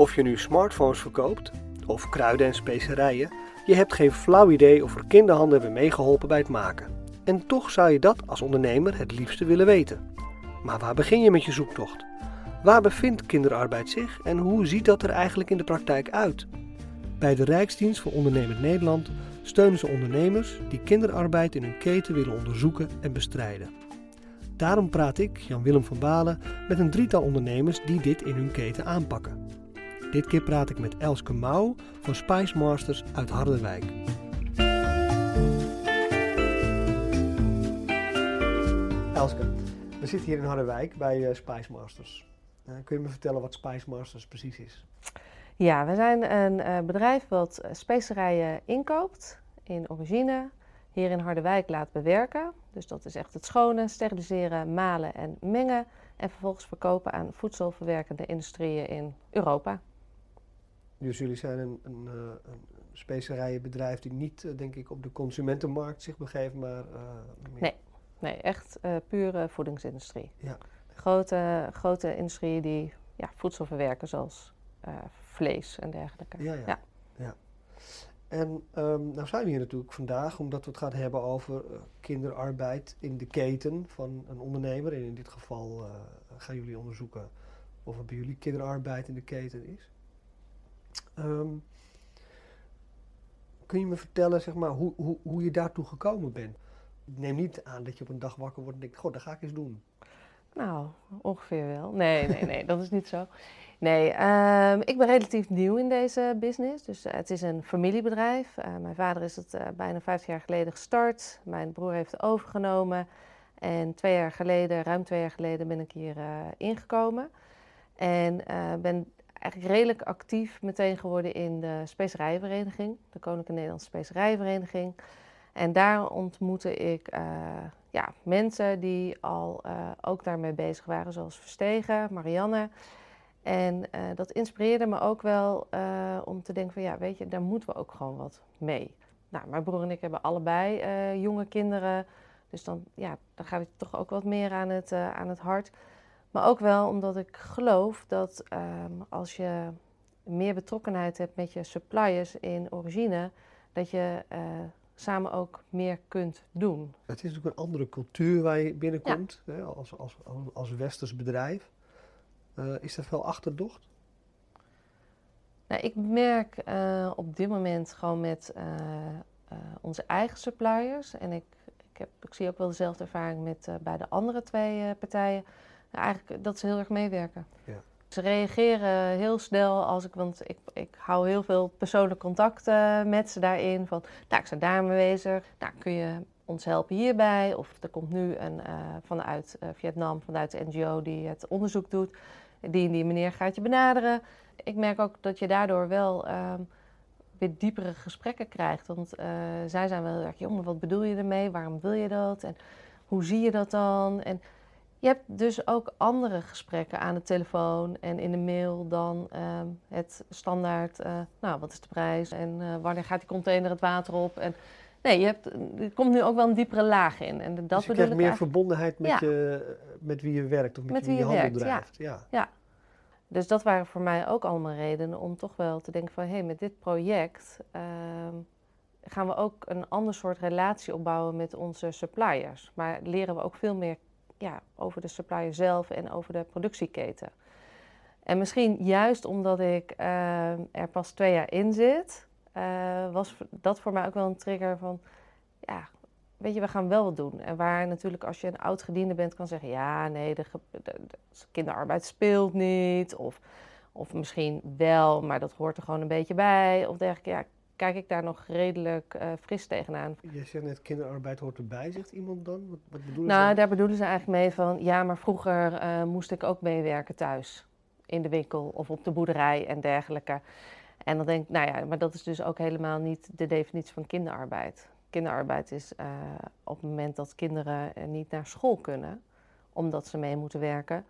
Of je nu smartphones verkoopt of kruiden en specerijen, je hebt geen flauw idee of er kinderhanden hebben meegeholpen bij het maken. En toch zou je dat als ondernemer het liefste willen weten. Maar waar begin je met je zoektocht? Waar bevindt kinderarbeid zich en hoe ziet dat er eigenlijk in de praktijk uit? Bij de Rijksdienst voor Ondernemend Nederland steunen ze ondernemers die kinderarbeid in hun keten willen onderzoeken en bestrijden. Daarom praat ik, Jan-Willem van Balen, met een drietal ondernemers die dit in hun keten aanpakken. Dit keer praat ik met Elske Mouw van Spice Masters uit Harderwijk. Elske, we zitten hier in Harderwijk bij uh, Spice Masters. Uh, kun je me vertellen wat Spice Masters precies is? Ja, we zijn een uh, bedrijf wat specerijen inkoopt in origine, hier in Harderwijk laat bewerken. Dus dat is echt het schonen, steriliseren, malen en mengen. En vervolgens verkopen aan voedselverwerkende industrieën in Europa. Dus jullie zijn een, een, een specerijenbedrijf die niet, denk ik, op de consumentenmarkt zich begeeft, maar... Uh, nee, nee, echt uh, pure voedingsindustrie. Ja. Grote, grote industrie die ja, voedsel verwerken, zoals uh, vlees en dergelijke. Ja, ja. ja. ja. En um, nou zijn we hier natuurlijk vandaag omdat we het gaan hebben over kinderarbeid in de keten van een ondernemer. En in dit geval gaan jullie onderzoeken of er bij jullie kinderarbeid in de keten is. Um, kun je me vertellen zeg maar, hoe, hoe, hoe je daartoe gekomen bent? Ik neem niet aan dat je op een dag wakker wordt en denkt, goh, dat ga ik eens doen. Nou, ongeveer wel. Nee, nee, nee, dat is niet zo. Nee, um, ik ben relatief nieuw in deze business. Dus uh, het is een familiebedrijf. Uh, mijn vader is het uh, bijna vijf jaar geleden gestart. Mijn broer heeft het overgenomen. En twee jaar geleden, ruim twee jaar geleden, ben ik hier ingekomen. En ben eigenlijk redelijk actief meteen geworden in de specerijvereniging, de Koninklijke Nederlandse Specerijvereniging. En daar ontmoette ik uh, ja, mensen die al uh, ook daarmee bezig waren, zoals Verstegen, Marianne. En uh, dat inspireerde me ook wel om te denken van ja, weet je, daar moeten we ook gewoon wat mee. Nou, mijn broer en ik hebben allebei jonge kinderen, dus dan, ja, dan gaat het toch ook wat meer aan het, aan het hart. Maar ook wel omdat ik geloof dat um, als je meer betrokkenheid hebt met je suppliers in origine, dat je uh, samen ook meer kunt doen. Het is natuurlijk een andere cultuur waar je binnenkomt ja. hè, als, als, als, westers bedrijf. Uh, is dat veel achterdocht? Nou, ik merk uh, op dit moment gewoon met onze eigen suppliers. En ik, ik, heb, ik zie ook wel dezelfde ervaring met bij de andere twee partijen eigenlijk dat ze heel erg meewerken. Ja. Ze reageren heel snel als ik, want ik, ik hou heel veel persoonlijk contact uh, met ze daarin. Van, nou, ik sta daarmee bezig. Nou, kun je ons helpen hierbij? Of er komt nu een, uh, vanuit uh, Vietnam, vanuit de NGO die het onderzoek doet. Die en die meneer gaat je benaderen. Ik merk ook dat je daardoor wel um, weer diepere gesprekken krijgt. Want zij zijn wel heel erg, jongen, wat bedoel je ermee? Waarom wil je dat? En hoe zie je dat dan? En je hebt dus ook andere gesprekken aan de telefoon en in de mail dan uh, het standaard, uh, nou wat is de prijs en uh, wanneer gaat die container het water op. En, nee, je hebt, er komt nu ook wel een diepere laag in. En dat dus je krijgt meer verbondenheid met, ja. je, met wie je werkt of met, met wie, wie, je, handel werkt, drijft. Ja. ja. Ja. Dus dat waren voor mij ook allemaal redenen om toch wel te denken van... hé, hey, met dit project ehm, gaan we ook een ander soort relatie opbouwen met onze suppliers. Maar leren we ook veel meer ja, over de supplier zelf en over de productieketen. En misschien juist omdat ik uh, er pas twee jaar in zit, uh, was dat voor mij ook wel een trigger van, ja, weet je, we gaan wel wat doen. En waar natuurlijk als je een oud gediende bent kan zeggen, ja, nee, de, kinderarbeid speelt niet. Of, of misschien wel, maar dat hoort er gewoon een beetje bij. Of dergelijke, ja, kijk ik daar nog redelijk uh, fris tegenaan. Je zegt net kinderarbeid hoort erbij, zegt iemand dan? Wat, wat bedoelen nou, ze daar bedoelen ze eigenlijk mee van, ja, maar vroeger uh, moest ik ook meewerken thuis. In de winkel of op de boerderij en dergelijke. En dan denk ik, nou ja, maar dat is dus ook helemaal niet de definitie van kinderarbeid. Kinderarbeid is uh, op het moment dat kinderen niet naar school kunnen, omdat ze mee moeten werken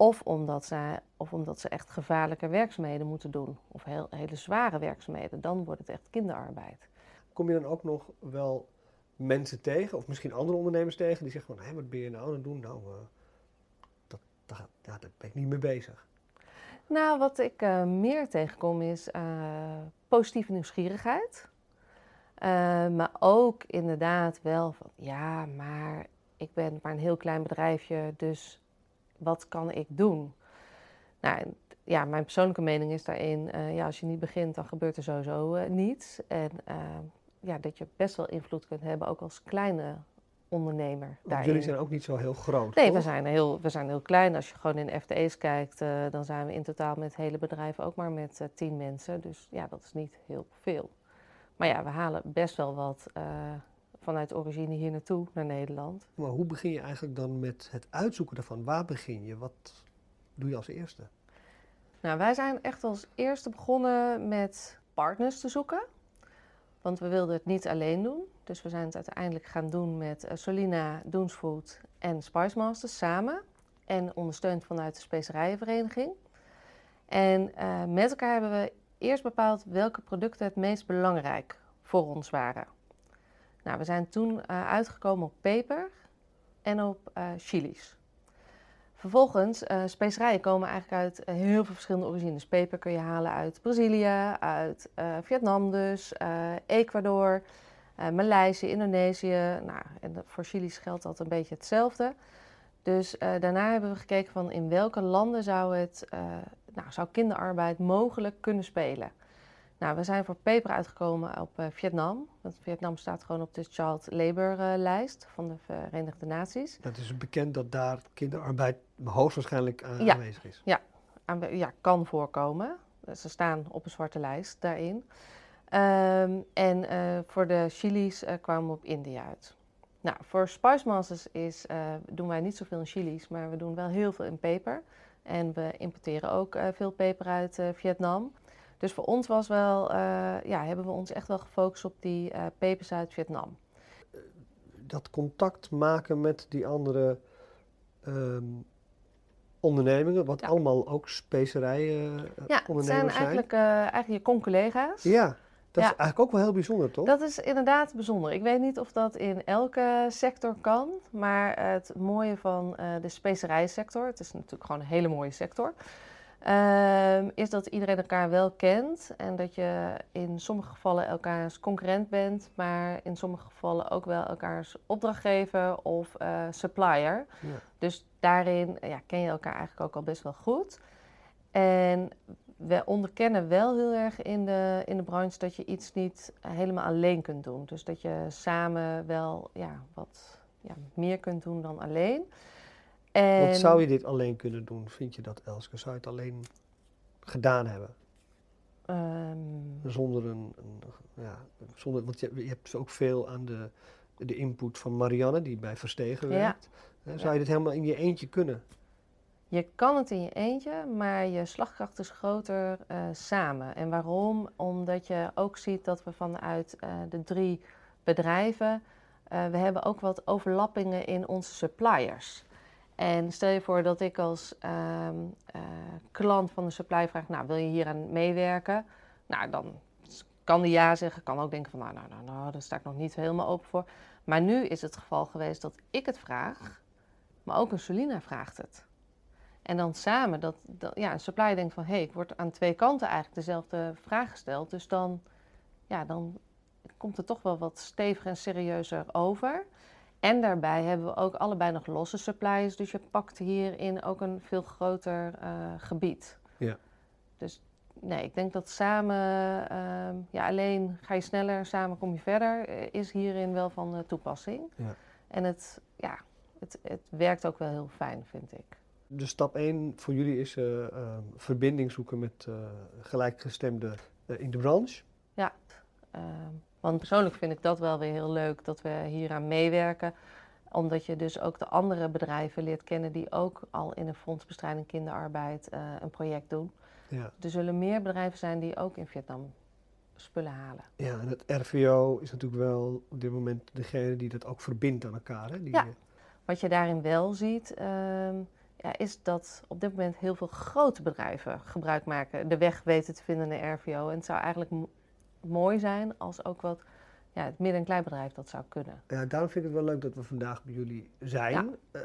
of omdat, ze, of omdat ze echt gevaarlijke werkzaamheden moeten doen. Of heel, hele zware werkzaamheden. Dan wordt het echt kinderarbeid. Kom je dan ook nog wel mensen tegen, of misschien andere ondernemers tegen, die zeggen van, hé, wat ben je nou aan het doen? Nou, uh, dat, dat, ja, daar ben ik niet mee bezig. Nou, wat ik uh, meer tegenkom is uh, positieve nieuwsgierigheid. Maar ook inderdaad wel van, ja, maar ik ben maar een heel klein bedrijfje, dus wat kan ik doen? Nou, ja, mijn persoonlijke mening is daarin, ja, als je niet begint, dan gebeurt er sowieso niets. En ja, dat je best wel invloed kunt hebben, ook als kleine ondernemer. Want jullie zijn ook niet zo heel groot. Nee, we zijn, heel, we zijn heel klein. Als je gewoon in FTE's kijkt, dan zijn we in totaal met het hele bedrijf ook maar met tien mensen. Dus ja, dat is niet heel veel. Maar ja, we halen best wel wat vanuit origine hier naartoe, naar Nederland. Maar hoe begin je eigenlijk dan met het uitzoeken daarvan? Waar begin je? Wat doe je als eerste? Nou, wij zijn echt als eerste begonnen met partners te zoeken. Want we wilden het niet alleen doen. Dus we zijn het uiteindelijk gaan doen met uh, Solina, Doensfood en Spice Masters samen. En ondersteund vanuit de Specerijenvereniging. En uh, met elkaar hebben we eerst bepaald welke producten het meest belangrijk voor ons waren. Nou, we zijn toen uh, uitgekomen op peper en op chilies. Vervolgens, uh, specerijen komen eigenlijk uit heel veel verschillende origines. Peper kun je halen uit Brazilië, uit Vietnam dus, Ecuador, Maleisië, Indonesië. Nou, en voor chilies geldt dat een beetje hetzelfde. Dus daarna hebben we gekeken van in welke landen zou, het, nou, zou kinderarbeid mogelijk kunnen spelen. Nou, we zijn voor peper uitgekomen op uh, Vietnam. Want Vietnam staat gewoon op de Child Labour uh, lijst van de Verenigde Naties. Dat is bekend dat daar kinderarbeid hoogstwaarschijnlijk ja. aanwezig is. Ja, ja, kan voorkomen. Ze staan op een zwarte lijst daarin. Um, en voor de chilies kwamen we op India uit. Nou, voor Spice Masters is, doen wij niet zoveel in chilies, maar we doen wel heel veel in peper. En we importeren ook veel peper uit Vietnam. Dus voor ons was wel, uh, ja, hebben we ons echt wel gefocust op die uh, pepers uit Vietnam. Dat contact maken met die andere um, ondernemingen, wat ja. allemaal ook specerijen uh, ja, ondernemers zijn. Ja, eigenlijk, eigenlijk je con-collega's. Ja, dat ja. is eigenlijk ook wel heel bijzonder, toch? Dat is inderdaad bijzonder. Ik weet niet of dat in elke sector kan, maar het mooie van de specerijsector, het is natuurlijk gewoon een hele mooie sector... Um, is dat iedereen elkaar wel kent en dat je in sommige gevallen elkaars concurrent bent, maar in sommige gevallen ook wel elkaars opdrachtgever of uh, supplier. Ja. Dus daarin ja, ken je elkaar eigenlijk ook al best wel goed. En we onderkennen wel heel erg in de, in de branche dat je iets niet helemaal alleen kunt doen. Dus dat je samen wel ja, wat ja, meer kunt doen dan alleen. En... Want zou je dit alleen kunnen doen? Vind je dat, Elske? Zou je het alleen gedaan hebben? Um... Zonder een, een, ja, zonder, want je, je, hebt ook veel aan de, de input van Marianne, die bij Verstegen werkt. Ja. Zou je dit helemaal in je eentje kunnen? Je kan het in je eentje, maar je slagkracht is groter uh, samen. En waarom? Omdat je ook ziet dat we vanuit uh, de drie bedrijven, uh, we hebben ook wat overlappingen in onze suppliers. En stel je voor dat ik als um, uh, klant van de supply vraag, nou wil je hier aan meewerken? Nou, dan kan die ja zeggen, kan ook denken van, nou, nou, nou, nou, daar sta ik nog niet helemaal open voor. Maar nu is het geval geweest dat ik het vraag, maar ook een Solina vraagt het. En dan samen, dat, dat ja, een supply denkt van, hé, hey, ik word aan twee kanten eigenlijk dezelfde vraag gesteld. Dus dan, ja, dan komt het toch wel wat steviger en serieuzer over. En daarbij hebben we ook allebei nog losse supplies. Dus je pakt hierin ook een veel groter uh, gebied. Ja. Dus nee, ik denk dat samen, uh, ja, alleen ga je sneller, samen kom je verder, uh, is hierin wel van uh, toepassing. Ja. En het, ja, het, het werkt ook wel heel fijn, vind ik. Dus stap 1 voor jullie is ehm, verbinding zoeken met gelijkgestemden in de branche. Ja. Ehm, want persoonlijk vind ik dat wel weer heel leuk dat we hieraan meewerken. Omdat je dus ook de andere bedrijven leert kennen die ook al in een fondsbestrijding kinderarbeid uh, een project doen. Ja. Er zullen meer bedrijven zijn die ook in Vietnam spullen halen. Ja, en het RVO is natuurlijk wel op dit moment degene die dat ook verbindt aan elkaar. Hè? Die, ja, wat je daarin wel ziet, uh, ja, is dat op dit moment heel veel grote bedrijven gebruik maken, de weg weten te vinden naar RVO. En het zou eigenlijk mooi zijn als ook wat ja, het midden- en kleinbedrijf dat zou kunnen. Ja, daarom vind ik het wel leuk dat we vandaag bij jullie zijn. Ja. Uh,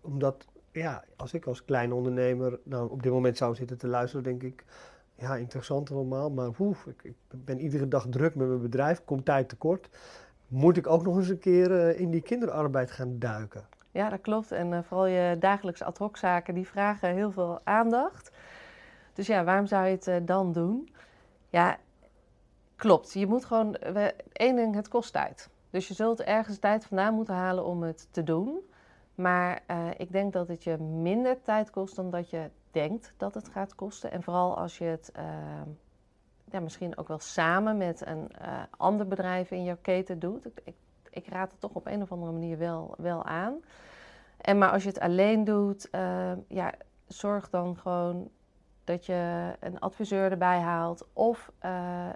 omdat ja, als ik als kleine ondernemer nou, op dit moment zou zitten te luisteren, denk ik, ja, interessant allemaal, maar oef, ik, ik, ben iedere dag druk met mijn bedrijf, kom tijd tekort. Moet ik ook nog eens een keer eh, in die kinderarbeid gaan duiken? Ja, dat klopt. En uh, vooral je dagelijkse ad hoc zaken, die vragen heel veel aandacht. Dus ja, waarom zou je het dan doen? Ja, klopt. Je moet gewoon, één ding, het kost tijd. Dus je zult ergens tijd vandaan moeten halen om het te doen. Maar uh, ik denk dat het je minder tijd kost dan dat je denkt dat het gaat kosten. En vooral als je het uh, ja, misschien ook wel samen met een uh, ander bedrijf in jouw keten doet. Ik, ik, ik, raad het toch op een of andere manier wel, wel aan. En maar als je het alleen doet, ja, zorg dan gewoon dat je een adviseur erbij haalt. Of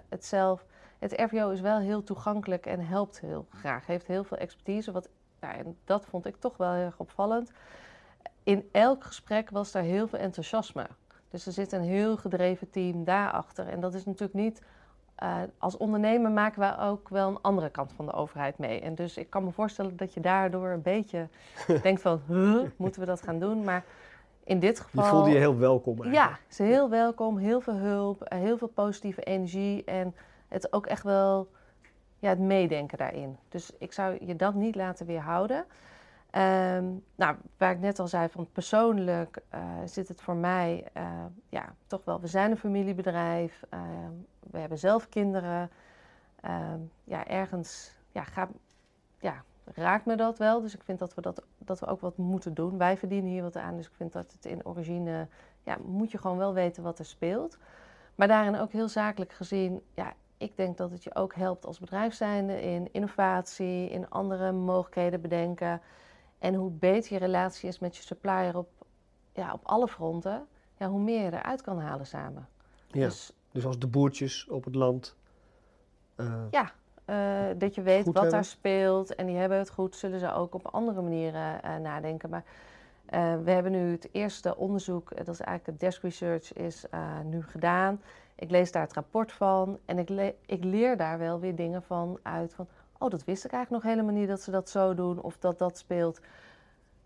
het zelf. Het RVO is wel heel toegankelijk en helpt heel graag. Heeft heel veel expertise, wat ja, en dat vond ik toch wel heel erg opvallend. In elk gesprek was daar heel veel enthousiasme. Dus er zit een heel gedreven team daarachter. En dat is natuurlijk niet. Uh, als ondernemer maken we ook wel een andere kant van de overheid mee. En dus ik kan me voorstellen dat je daardoor een beetje denkt van, huh, moeten we dat gaan doen? Maar in dit geval... Je voelde je heel welkom eigenlijk. Ja, ze heel welkom, heel veel hulp, heel veel positieve energie. En het ook echt wel ja, het meedenken daarin. Dus ik zou je dat niet laten weerhouden. Um, nou, waar ik net al zei, van persoonlijk uh, zit het voor mij uh, ja, toch wel. We zijn een familiebedrijf, uh, we hebben zelf kinderen. Ehm, ja, ergens ja, ga, ja, raakt me dat wel. Dus ik vind dat we, dat, dat we ook wat moeten doen. Wij verdienen hier wat aan, dus ik vind dat het in origine, ja, moet je gewoon wel weten wat er speelt. Maar daarin ook heel zakelijk gezien, ja, ik denk dat het je ook helpt als bedrijf zijnde in innovatie, in andere mogelijkheden bedenken. En hoe beter je relatie is met je supplier op, ja, op alle fronten, ja, hoe meer je eruit kan halen samen. Ja, dus, dus als de boertjes op het land. Uh, ja, uh, dat je weet wat hebben. daar speelt en die hebben het goed, zullen ze ook op andere manieren uh, nadenken. Maar we hebben nu het eerste onderzoek, dat is eigenlijk het desk research, is nu gedaan. Ik lees daar het rapport van en ik, le ik leer daar wel weer dingen van uit. Van, oh, dat wist ik eigenlijk nog helemaal niet dat ze dat zo doen of dat dat speelt.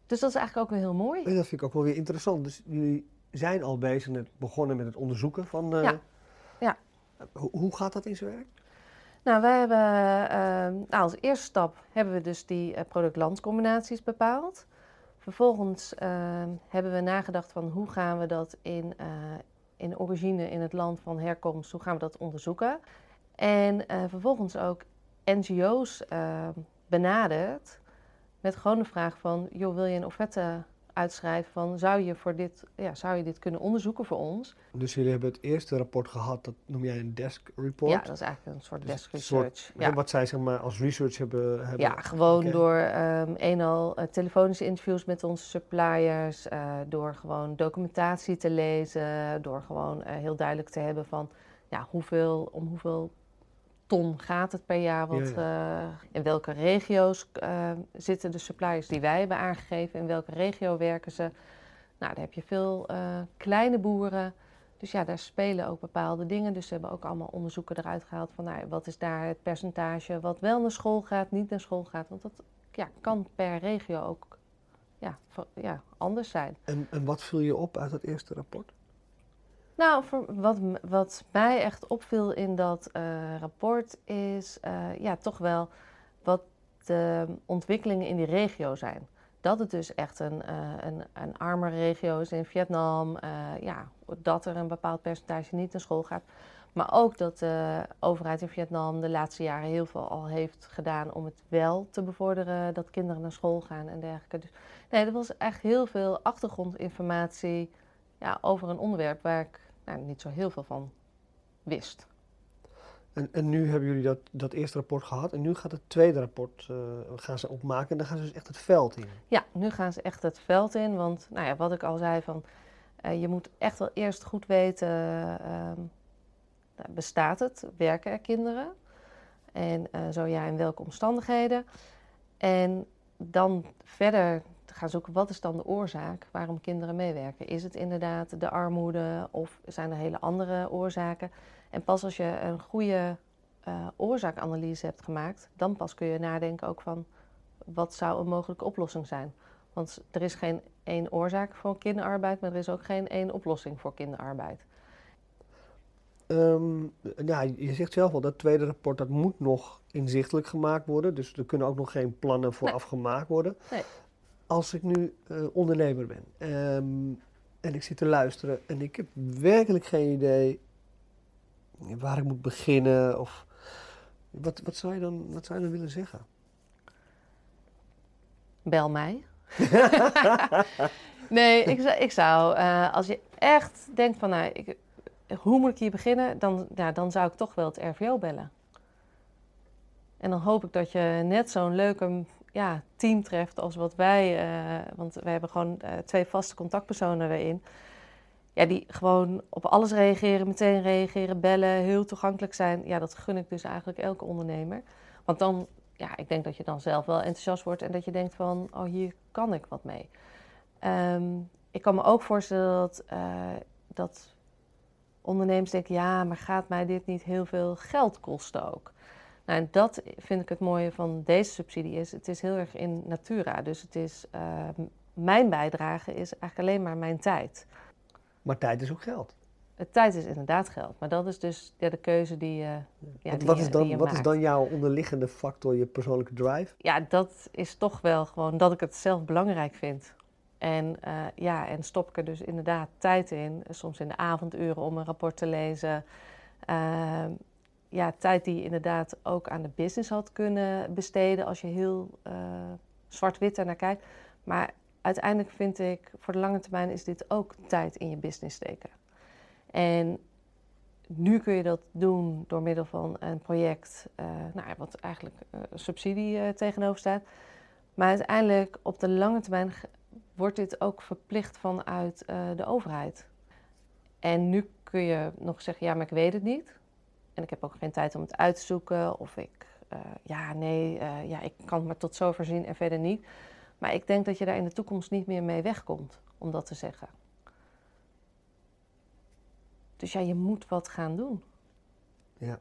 Dus dat is eigenlijk ook weer heel mooi. En dat vind ik ook wel weer interessant. Dus jullie zijn al bezig met begonnen met het onderzoeken van. Ja. ja. Hoe, hoe gaat dat in zijn werk? Nou, wij hebben uh, nou, als eerste stap hebben we dus die uh, product-landcombinaties bepaald. Vervolgens ehm, hebben we nagedacht van hoe gaan we dat in, eh, in origine in het land van herkomst, hoe gaan we dat onderzoeken? En uh, vervolgens ook NGO's uh, benaderd met gewoon de vraag van, joh, wil je een offerte uitschrijven van, zou je, voor dit, ja, zou je dit kunnen onderzoeken voor ons? Dus jullie hebben het eerste rapport gehad, dat noem jij een desk report? Ja, dat is eigenlijk een soort dus desk research. Soort, ja. Wat zij zeg maar als research hebben... hebben ja, gewoon okay. door um, eenal uh, telefonische interviews met onze suppliers, uh, door gewoon documentatie te lezen, door gewoon uh, heel duidelijk te hebben van, ja, hoeveel, om hoeveel ton gaat het per jaar? Wat, ja. Uh, in welke regio's uh, zitten de suppliers die wij hebben aangegeven? In welke regio werken ze? Nou, daar heb je veel uh, kleine boeren. Dus ja, daar spelen ook bepaalde dingen. Dus ze hebben ook allemaal onderzoeken eruit gehaald van nou, wat is daar het percentage wat wel naar school gaat, niet naar school gaat. Want dat ja, kan per regio ook ja, ja, anders zijn. En, en wat viel je op uit het eerste rapport? Nou, voor wat, wat mij echt opviel in dat uh, rapport is uh, ja, toch wel wat de ontwikkelingen in die regio zijn. Dat het dus echt een, uh, een, een arme regio is in Vietnam. ja, dat er een bepaald percentage niet naar school gaat. Maar ook dat de overheid in Vietnam de laatste jaren heel veel al heeft gedaan om het wel te bevorderen dat kinderen naar school gaan en dergelijke. Dus nee, er was echt heel veel achtergrondinformatie ja, over een onderwerp waar ik nou, niet zo heel veel van wist. En, en nu hebben jullie dat, dat eerste rapport gehad en nu gaat het tweede rapport uh, gaan ze opmaken en dan gaan ze dus echt het veld in. Ja, nu gaan ze echt het veld in, want nou ja, wat ik al zei van uh, je moet echt wel eerst goed weten, uh, bestaat het, werken er kinderen en zo ja, in welke omstandigheden. En dan verder gaan zoeken wat is dan de oorzaak waarom kinderen meewerken. Is het inderdaad de armoede of zijn er hele andere oorzaken? En pas als je een goede uh, oorzaakanalyse hebt gemaakt, dan pas kun je nadenken ook van wat zou een mogelijke oplossing zijn. Want er is geen één oorzaak voor kinderarbeid, maar er is ook geen één oplossing voor kinderarbeid. Um, ja, je zegt zelf al, dat tweede rapport dat moet nog inzichtelijk gemaakt worden. Dus er kunnen ook nog geen plannen vooraf gemaakt worden. Nee. Als ik nu uh, ondernemer ben um, en ik zit te luisteren en ik heb werkelijk geen idee waar ik moet beginnen of wat, wat, zou, je dan, wat zou je dan willen zeggen? Bel mij. nee, ik ik zou uh, als je echt denkt van, nou, ik, hoe moet ik hier beginnen? Dan, ja, dan zou ik toch wel het RVO bellen. En dan hoop ik dat je net zo'n leuke ja, team treft als wat wij. Uh, want wij hebben gewoon uh, twee vaste contactpersonen erin. Ja, die gewoon op alles reageren, meteen reageren, bellen, heel toegankelijk zijn. Ja, dat gun ik dus eigenlijk elke ondernemer. Want dan, ja, ik denk dat je dan zelf wel enthousiast wordt en dat je denkt van, oh, hier kan ik wat mee. Um, ik kan me ook voorstellen dat, uh, dat ondernemers denken, ja, maar gaat mij dit niet heel veel geld kosten ook? Nou, en dat vind ik het mooie van deze subsidie is, het is heel erg in natura. Dus het is, uh, mijn bijdrage is eigenlijk alleen maar mijn tijd. Maar tijd is ook geld. Het tijd is inderdaad geld, maar dat is dus ja, de keuze die, uh, ja, wat, wat, is dan, wat is dan jouw onderliggende factor, je persoonlijke drive? Ja, dat is toch wel gewoon dat ik het zelf belangrijk vind. En, uh, ja, en stop ik er dus inderdaad tijd in, soms in de avonduren om een rapport te lezen. Uh, ja, tijd die je inderdaad ook aan de business had kunnen besteden als je heel uh, zwart-wit naar kijkt. Maar uiteindelijk vind ik, voor de lange termijn is dit ook tijd in je business steken. En nu kun je dat doen door middel van een project, uh, nou, wat eigenlijk uh, subsidie tegenover staat. Maar uiteindelijk op de lange termijn wordt dit ook verplicht vanuit de overheid. En nu kun je nog zeggen, ja, maar ik weet het niet. En ik heb ook geen tijd om het uit te zoeken. Of ik, uh, ja, nee, uh, ja, ik kan het maar tot zover zien en verder niet. Maar ik denk dat je daar in de toekomst niet meer mee wegkomt, om dat te zeggen. Dus ja, je moet wat gaan doen. Ja.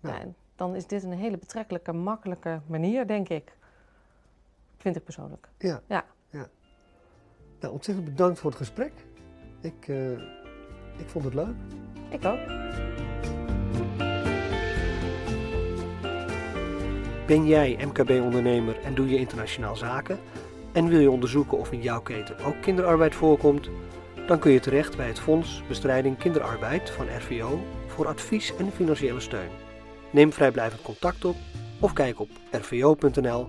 Nou. ja dan is dit een hele betrekkelijke, makkelijke manier, denk ik. Vind ik persoonlijk. Ja. ja. Nou, ontzettend bedankt voor het gesprek. Ik, uh, ik vond het leuk. Ik ook. Ben jij MKB-ondernemer en doe je internationaal zaken? En wil je onderzoeken of in jouw keten ook kinderarbeid voorkomt? Dan kun je terecht bij het Fonds Bestrijding Kinderarbeid van RVO voor advies en financiële steun. Neem vrijblijvend contact op of kijk op rvo.nl/fbk.